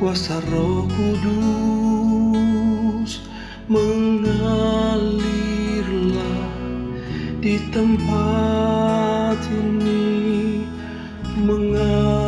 kuasa roh kudus Mengalirlah di tempat ini Mengalirlah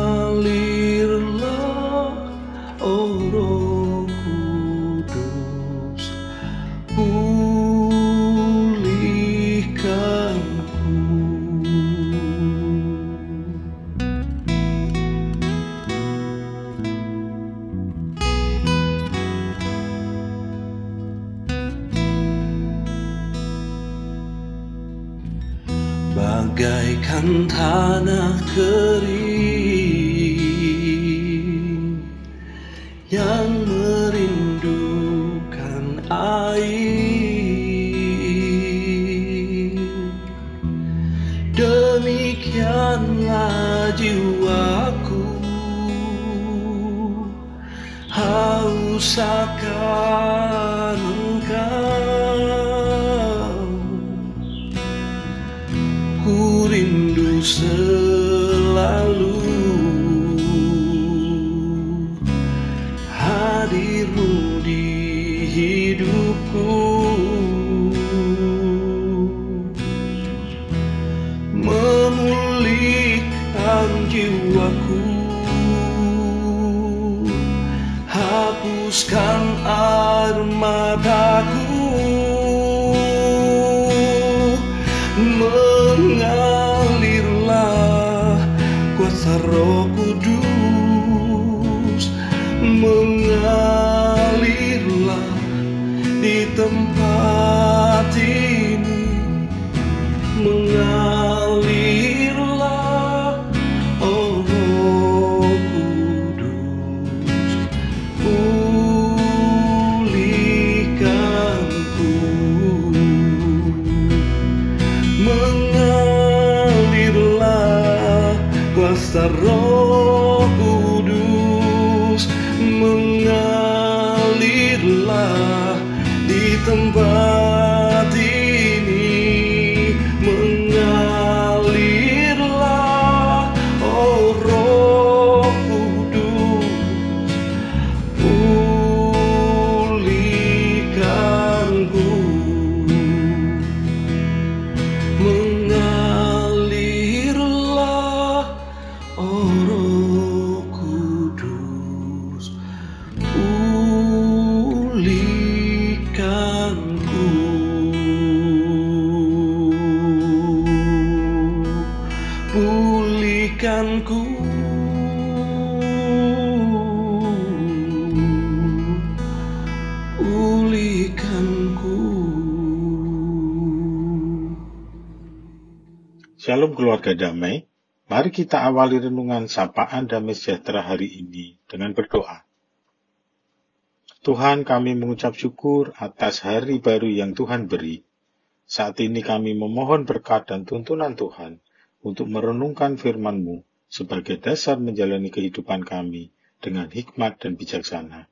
air. Demikianlah jiwaku haus akan engkau. Ku rindu selalu hadirmu kuasa pulihkanku pulihkanku Shalom keluarga damai. Mari kita awali renungan sapaan damai sejahtera hari ini dengan berdoa. Tuhan kami mengucap syukur atas hari baru yang Tuhan beri. Saat ini kami memohon berkat dan tuntunan Tuhan untuk merenungkan firman-Mu sebagai dasar menjalani kehidupan kami dengan hikmat dan bijaksana.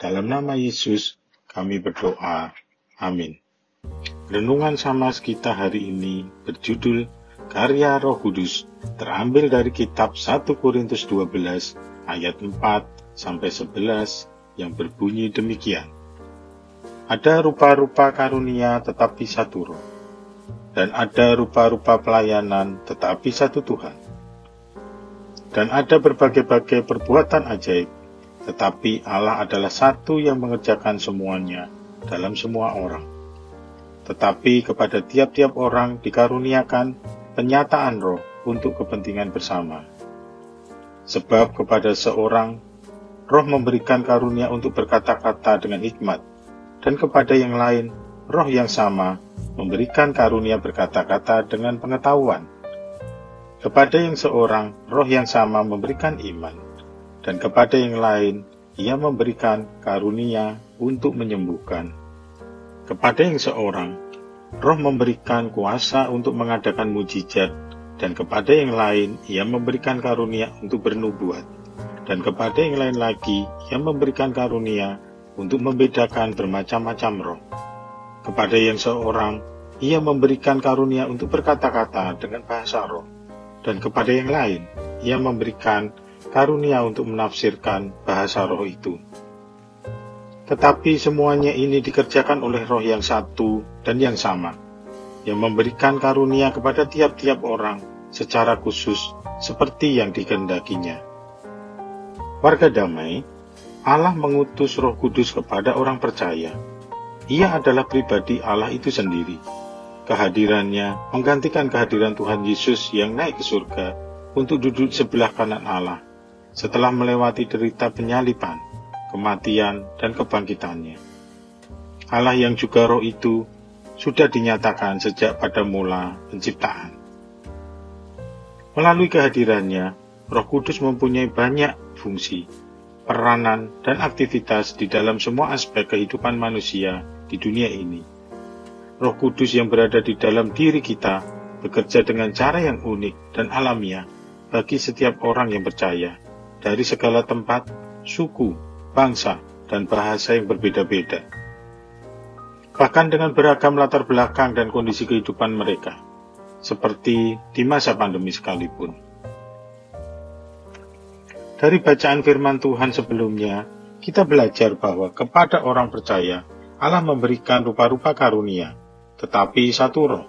Dalam nama Yesus kami berdoa. Amin. Renungan sama kita hari ini berjudul Karya Roh Kudus terambil dari kitab 1 Korintus 12 ayat 4 sampai 11 yang berbunyi demikian. Ada rupa-rupa karunia tetapi satu roh, dan ada rupa-rupa pelayanan tetapi satu Tuhan. dan ada berbagai-bagai perbuatan ajaib, tetapi Allah adalah satu yang mengerjakan semuanya dalam semua orang. Tetapi kepada tiap-tiap orang dikaruniakan penyataan roh untuk kepentingan bersama. Sebab kepada seorang roh memberikan karunia untuk berkata-kata dengan hikmat, dan kepada yang lain roh yang sama memberikan karunia berkata-kata dengan pengetahuan. Kepada yang seorang, roh yang sama memberikan iman, dan kepada yang lain, ia memberikan karunia untuk menyembuhkan. Kepada yang seorang, roh memberikan kuasa untuk mengadakan mujizat, dan kepada yang lain, ia memberikan karunia untuk bernubuat, dan kepada yang lain lagi, ia memberikan karunia untuk membedakan bermacam-macam roh. Kepada yang seorang, ia memberikan karunia untuk berkata-kata dengan bahasa roh, dan kepada yang lain, ia memberikan karunia untuk menafsirkan bahasa roh itu. Tetapi semuanya ini dikerjakan oleh roh yang satu dan yang sama, yang memberikan karunia kepada tiap-tiap orang secara khusus seperti yang dikehendakinya. Warga damai, Allah mengutus roh kudus kepada orang percaya. Ia adalah pribadi Allah itu sendiri. Kehadirannya menggantikan kehadiran Tuhan Yesus yang naik ke surga untuk duduk sebelah kanan Allah setelah melewati derita penyalipan, kematian, dan kebangkitannya. Allah yang juga roh itu sudah dinyatakan sejak pada mula penciptaan. Melalui kehadirannya, Roh Kudus mempunyai banyak fungsi, peranan, dan aktivitas di dalam semua aspek kehidupan manusia di dunia ini. Roh Kudus yang berada di dalam diri kita bekerja dengan cara yang unik dan alamiah bagi setiap orang yang percaya dari segala tempat, suku, bangsa, dan bahasa yang berbeda-beda. Bahkan dengan beragam latar belakang dan kondisi kehidupan mereka, seperti di masa pandemi sekalipun. Dari bacaan firman Tuhan sebelumnya, kita belajar bahwa kepada orang percaya, Allah memberikan rupa-rupa karunia, tetapi satu roh,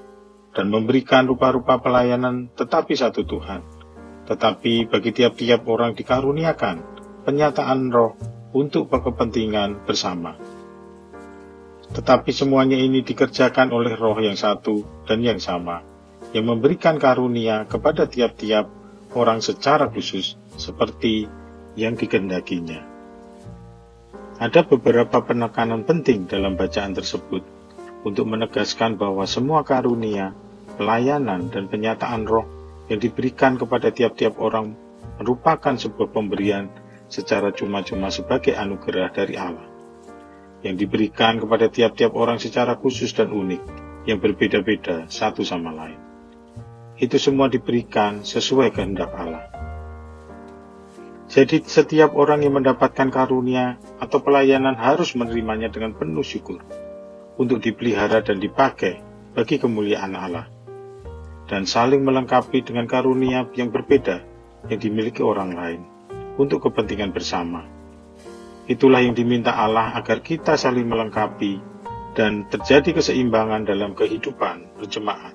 dan memberikan rupa-rupa pelayanan, tetapi satu Tuhan tetapi bagi tiap-tiap orang dikaruniakan penyataan roh untuk kepentingan bersama. Tetapi semuanya ini dikerjakan oleh roh yang satu dan yang sama, yang memberikan karunia kepada tiap-tiap orang secara khusus seperti yang dikehendakinya. Ada beberapa penekanan penting dalam bacaan tersebut untuk menegaskan bahwa semua karunia, pelayanan, dan penyataan roh yang diberikan kepada tiap-tiap orang merupakan sebuah pemberian secara cuma-cuma sebagai anugerah dari Allah, yang diberikan kepada tiap-tiap orang secara khusus dan unik, yang berbeda-beda satu sama lain. Itu semua diberikan sesuai kehendak Allah. Jadi setiap orang yang mendapatkan karunia atau pelayanan harus menerimanya dengan penuh syukur untuk dipelihara dan dipakai bagi kemuliaan Allah dan saling melengkapi dengan karunia yang berbeda yang dimiliki orang lain untuk kepentingan bersama. Itulah yang diminta Allah agar kita saling melengkapi dan terjadi keseimbangan dalam kehidupan berjemaat.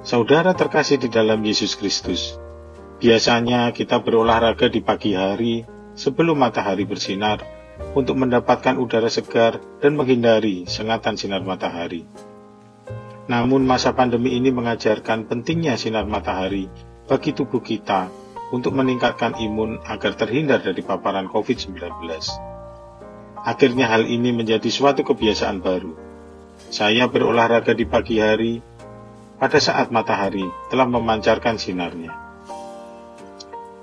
Saudara terkasih di dalam Yesus Kristus, biasanya kita berolahraga di pagi hari sebelum matahari bersinar untuk mendapatkan udara segar dan menghindari sengatan sinar matahari. Namun masa pandemi ini mengajarkan pentingnya sinar matahari bagi tubuh kita untuk meningkatkan imun agar terhindar dari paparan COVID-19. Akhirnya hal ini menjadi suatu kebiasaan baru. Saya berolahraga di pagi hari pada saat matahari telah memancarkan sinarnya.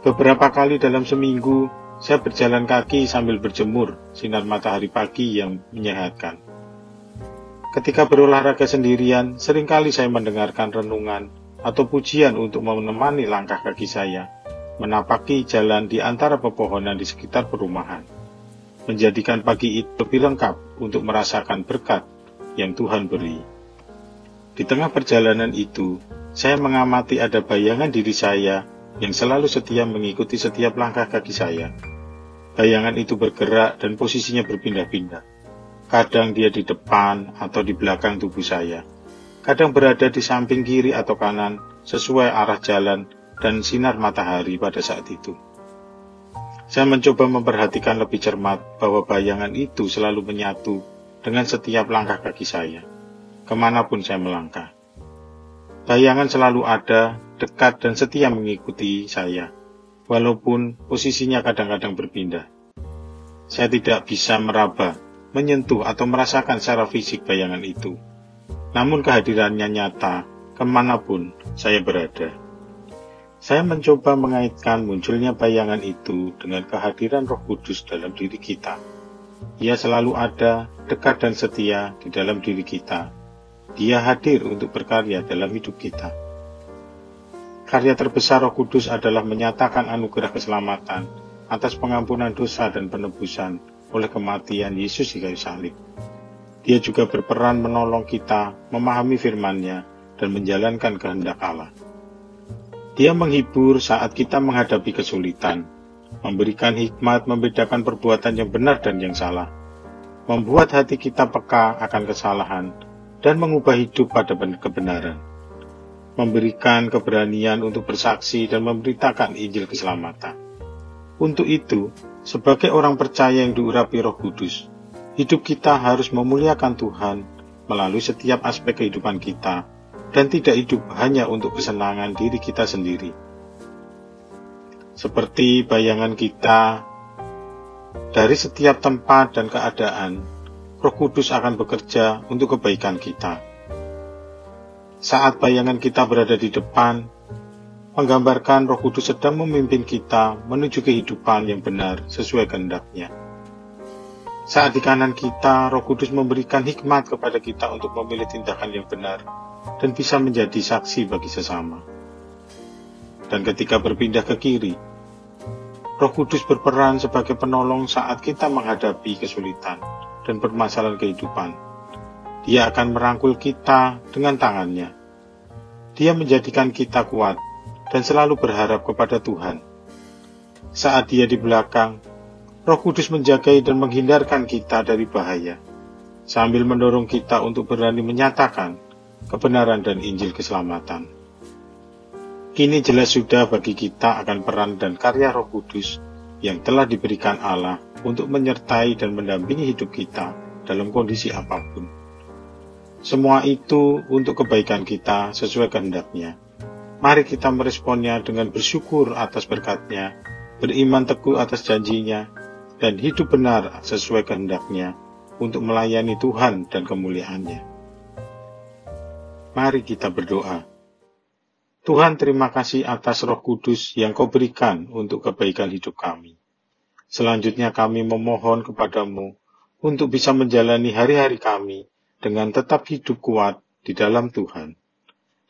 Beberapa kali dalam seminggu, saya berjalan kaki sambil berjemur sinar matahari pagi yang menyehatkan. Ketika berolahraga sendirian, sering kali saya mendengarkan renungan atau pujian untuk menemani langkah kaki saya, menapaki jalan di antara pepohonan di sekitar perumahan, menjadikan pagi itu lebih lengkap untuk merasakan berkat yang Tuhan beri. Di tengah perjalanan itu, saya mengamati ada bayangan diri saya yang selalu setia mengikuti setiap langkah kaki saya. Bayangan itu bergerak dan posisinya berpindah-pindah Kadang dia di depan atau di belakang tubuh saya. Kadang berada di samping kiri atau kanan sesuai arah jalan dan sinar matahari pada saat itu. Saya mencoba memperhatikan lebih cermat bahwa bayangan itu selalu menyatu dengan setiap langkah kaki saya, ke mana pun saya melangkah. Bayangan selalu ada, dekat dan setia mengikuti saya, walaupun posisinya kadang-kadang berpindah. Saya tidak bisa meraba, menyentuh atau merasakan secara fisik bayangan itu. Namun kehadirannya nyata ke mana pun saya berada. Saya mencoba mengaitkan munculnya bayangan itu dengan kehadiran Roh Kudus dalam diri kita. Ia selalu ada, dekat dan setia di dalam diri kita. Dia hadir untuk berkarya dalam hidup kita. Karya terbesar Roh Kudus adalah menyatakan anugerah keselamatan atas pengampunan dosa dan penebusan oleh kematian Yesus di kayu salib. Dia juga berperan menolong kita memahami firman-Nya dan menjalankan kehendak Allah. Dia menghibur saat kita menghadapi kesulitan, memberikan hikmat membedakan perbuatan yang benar dan yang salah, membuat hati kita peka akan kesalahan, dan mengubah hidup pada kebenaran, memberikan keberanian untuk bersaksi dan memberitakan Injil keselamatan. Untuk itu, sebagai orang percaya yang diurapi Roh Kudus, hidup kita harus memuliakan Tuhan melalui setiap aspek kehidupan kita dan tidak hidup hanya untuk kesenangan diri kita sendiri. Seperti bayangan kita dari setiap tempat dan keadaan, Roh Kudus akan bekerja untuk kebaikan kita. Saat bayangan kita berada di depan, menggambarkan Roh Kudus sedang memimpin kita menuju kehidupan yang benar sesuai kehendaknya. Saat di kanan kita, Roh Kudus memberikan hikmat kepada kita untuk memilih tindakan yang benar dan bisa menjadi saksi bagi sesama. Dan ketika berpindah ke kiri, Roh Kudus berperan sebagai penolong saat kita menghadapi kesulitan dan permasalahan kehidupan. Dia akan merangkul kita dengan tangannya. Dia menjadikan kita kuat dan selalu berharap kepada Tuhan. Saat dia di belakang, Roh Kudus menjagai dan menghindarkan kita dari bahaya, sambil mendorong kita untuk berani menyatakan kebenaran dan Injil keselamatan. Kini jelas sudah bagi kita akan peran dan karya Roh Kudus yang telah diberikan Allah untuk menyertai dan mendampingi hidup kita dalam kondisi apa pun. Semua itu untuk kebaikan kita sesuai kehendaknya. Mari kita meresponnya dengan bersyukur atas berkatnya, beriman teguh atas janjinya, dan hidup benar sesuai kehendaknya untuk melayani Tuhan dan kemuliaannya. Mari kita berdoa. Tuhan terima kasih atas roh kudus yang kau berikan untuk kebaikan hidup kami. Selanjutnya kami memohon kepadamu untuk bisa menjalani hari-hari kami dengan tetap hidup kuat di dalam Tuhan.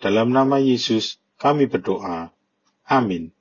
Dalam nama Yesus kami berdoa. Amin.